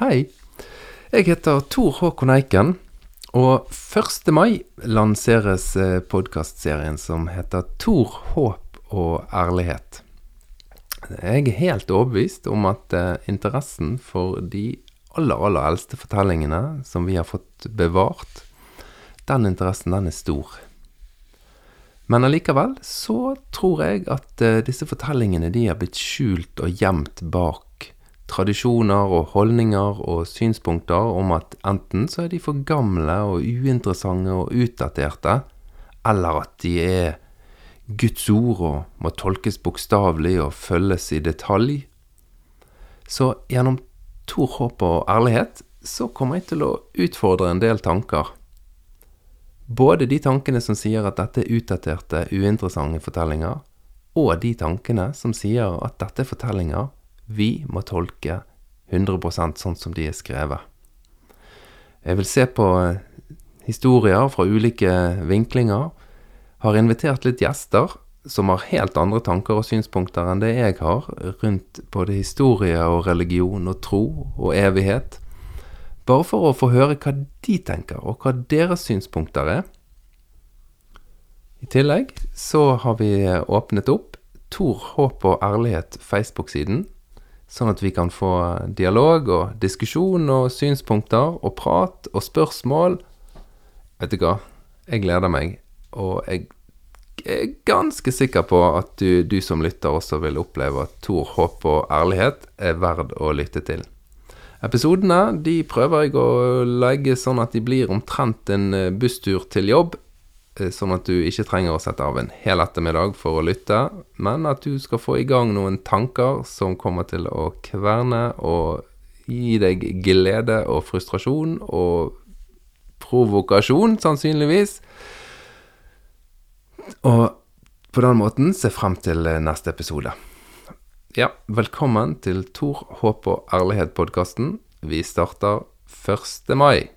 Hei. Jeg heter Tor Håkon Eiken, og 1. mai lanseres podkastserien som heter Tor, håp og ærlighet. Jeg er helt overbevist om at eh, interessen for de aller, aller eldste fortellingene som vi har fått bevart, den interessen, den er stor. Men allikevel så tror jeg at eh, disse fortellingene de har blitt skjult og gjemt bak tradisjoner og holdninger og synspunkter om at enten så er de for gamle og uinteressante og utdaterte, eller at de er Guds ord og må tolkes bokstavelig og følges i detalj. Så gjennom Tor, håp og ærlighet så kommer jeg til å utfordre en del tanker. Både de tankene som sier at dette er utdaterte, uinteressante fortellinger, og de tankene som sier at dette er fortellinger vi må tolke 100% sånn som de er skrevet. Jeg vil se på historier fra ulike vinklinger, har invitert litt gjester som har helt andre tanker og synspunkter enn det jeg har rundt både historie og religion og tro og evighet, bare for å få høre hva de tenker, og hva deres synspunkter er. I tillegg så har vi åpnet opp Tor, håp og ærlighet Facebook-siden, sånn at vi kan få dialog og diskusjon og synspunkter og prat og spørsmål. Vet du hva, jeg gleder meg, og jeg er ganske sikker på at du, du som lytter også vil oppleve at Tor, håp og ærlighet er verd å lytte til. Episodene de prøver jeg å legge sånn at de blir omtrent en busstur til jobb, sånn at du ikke trenger å sette av en hel ettermiddag for å lytte, men at du skal få i gang noen tanker som kommer til å kverne og gi deg glede og frustrasjon og provokasjon, sannsynligvis. Og på den måten se frem til neste episode. Ja, velkommen til Tor, håp og ærlighet-podkasten. Vi starter 1. mai.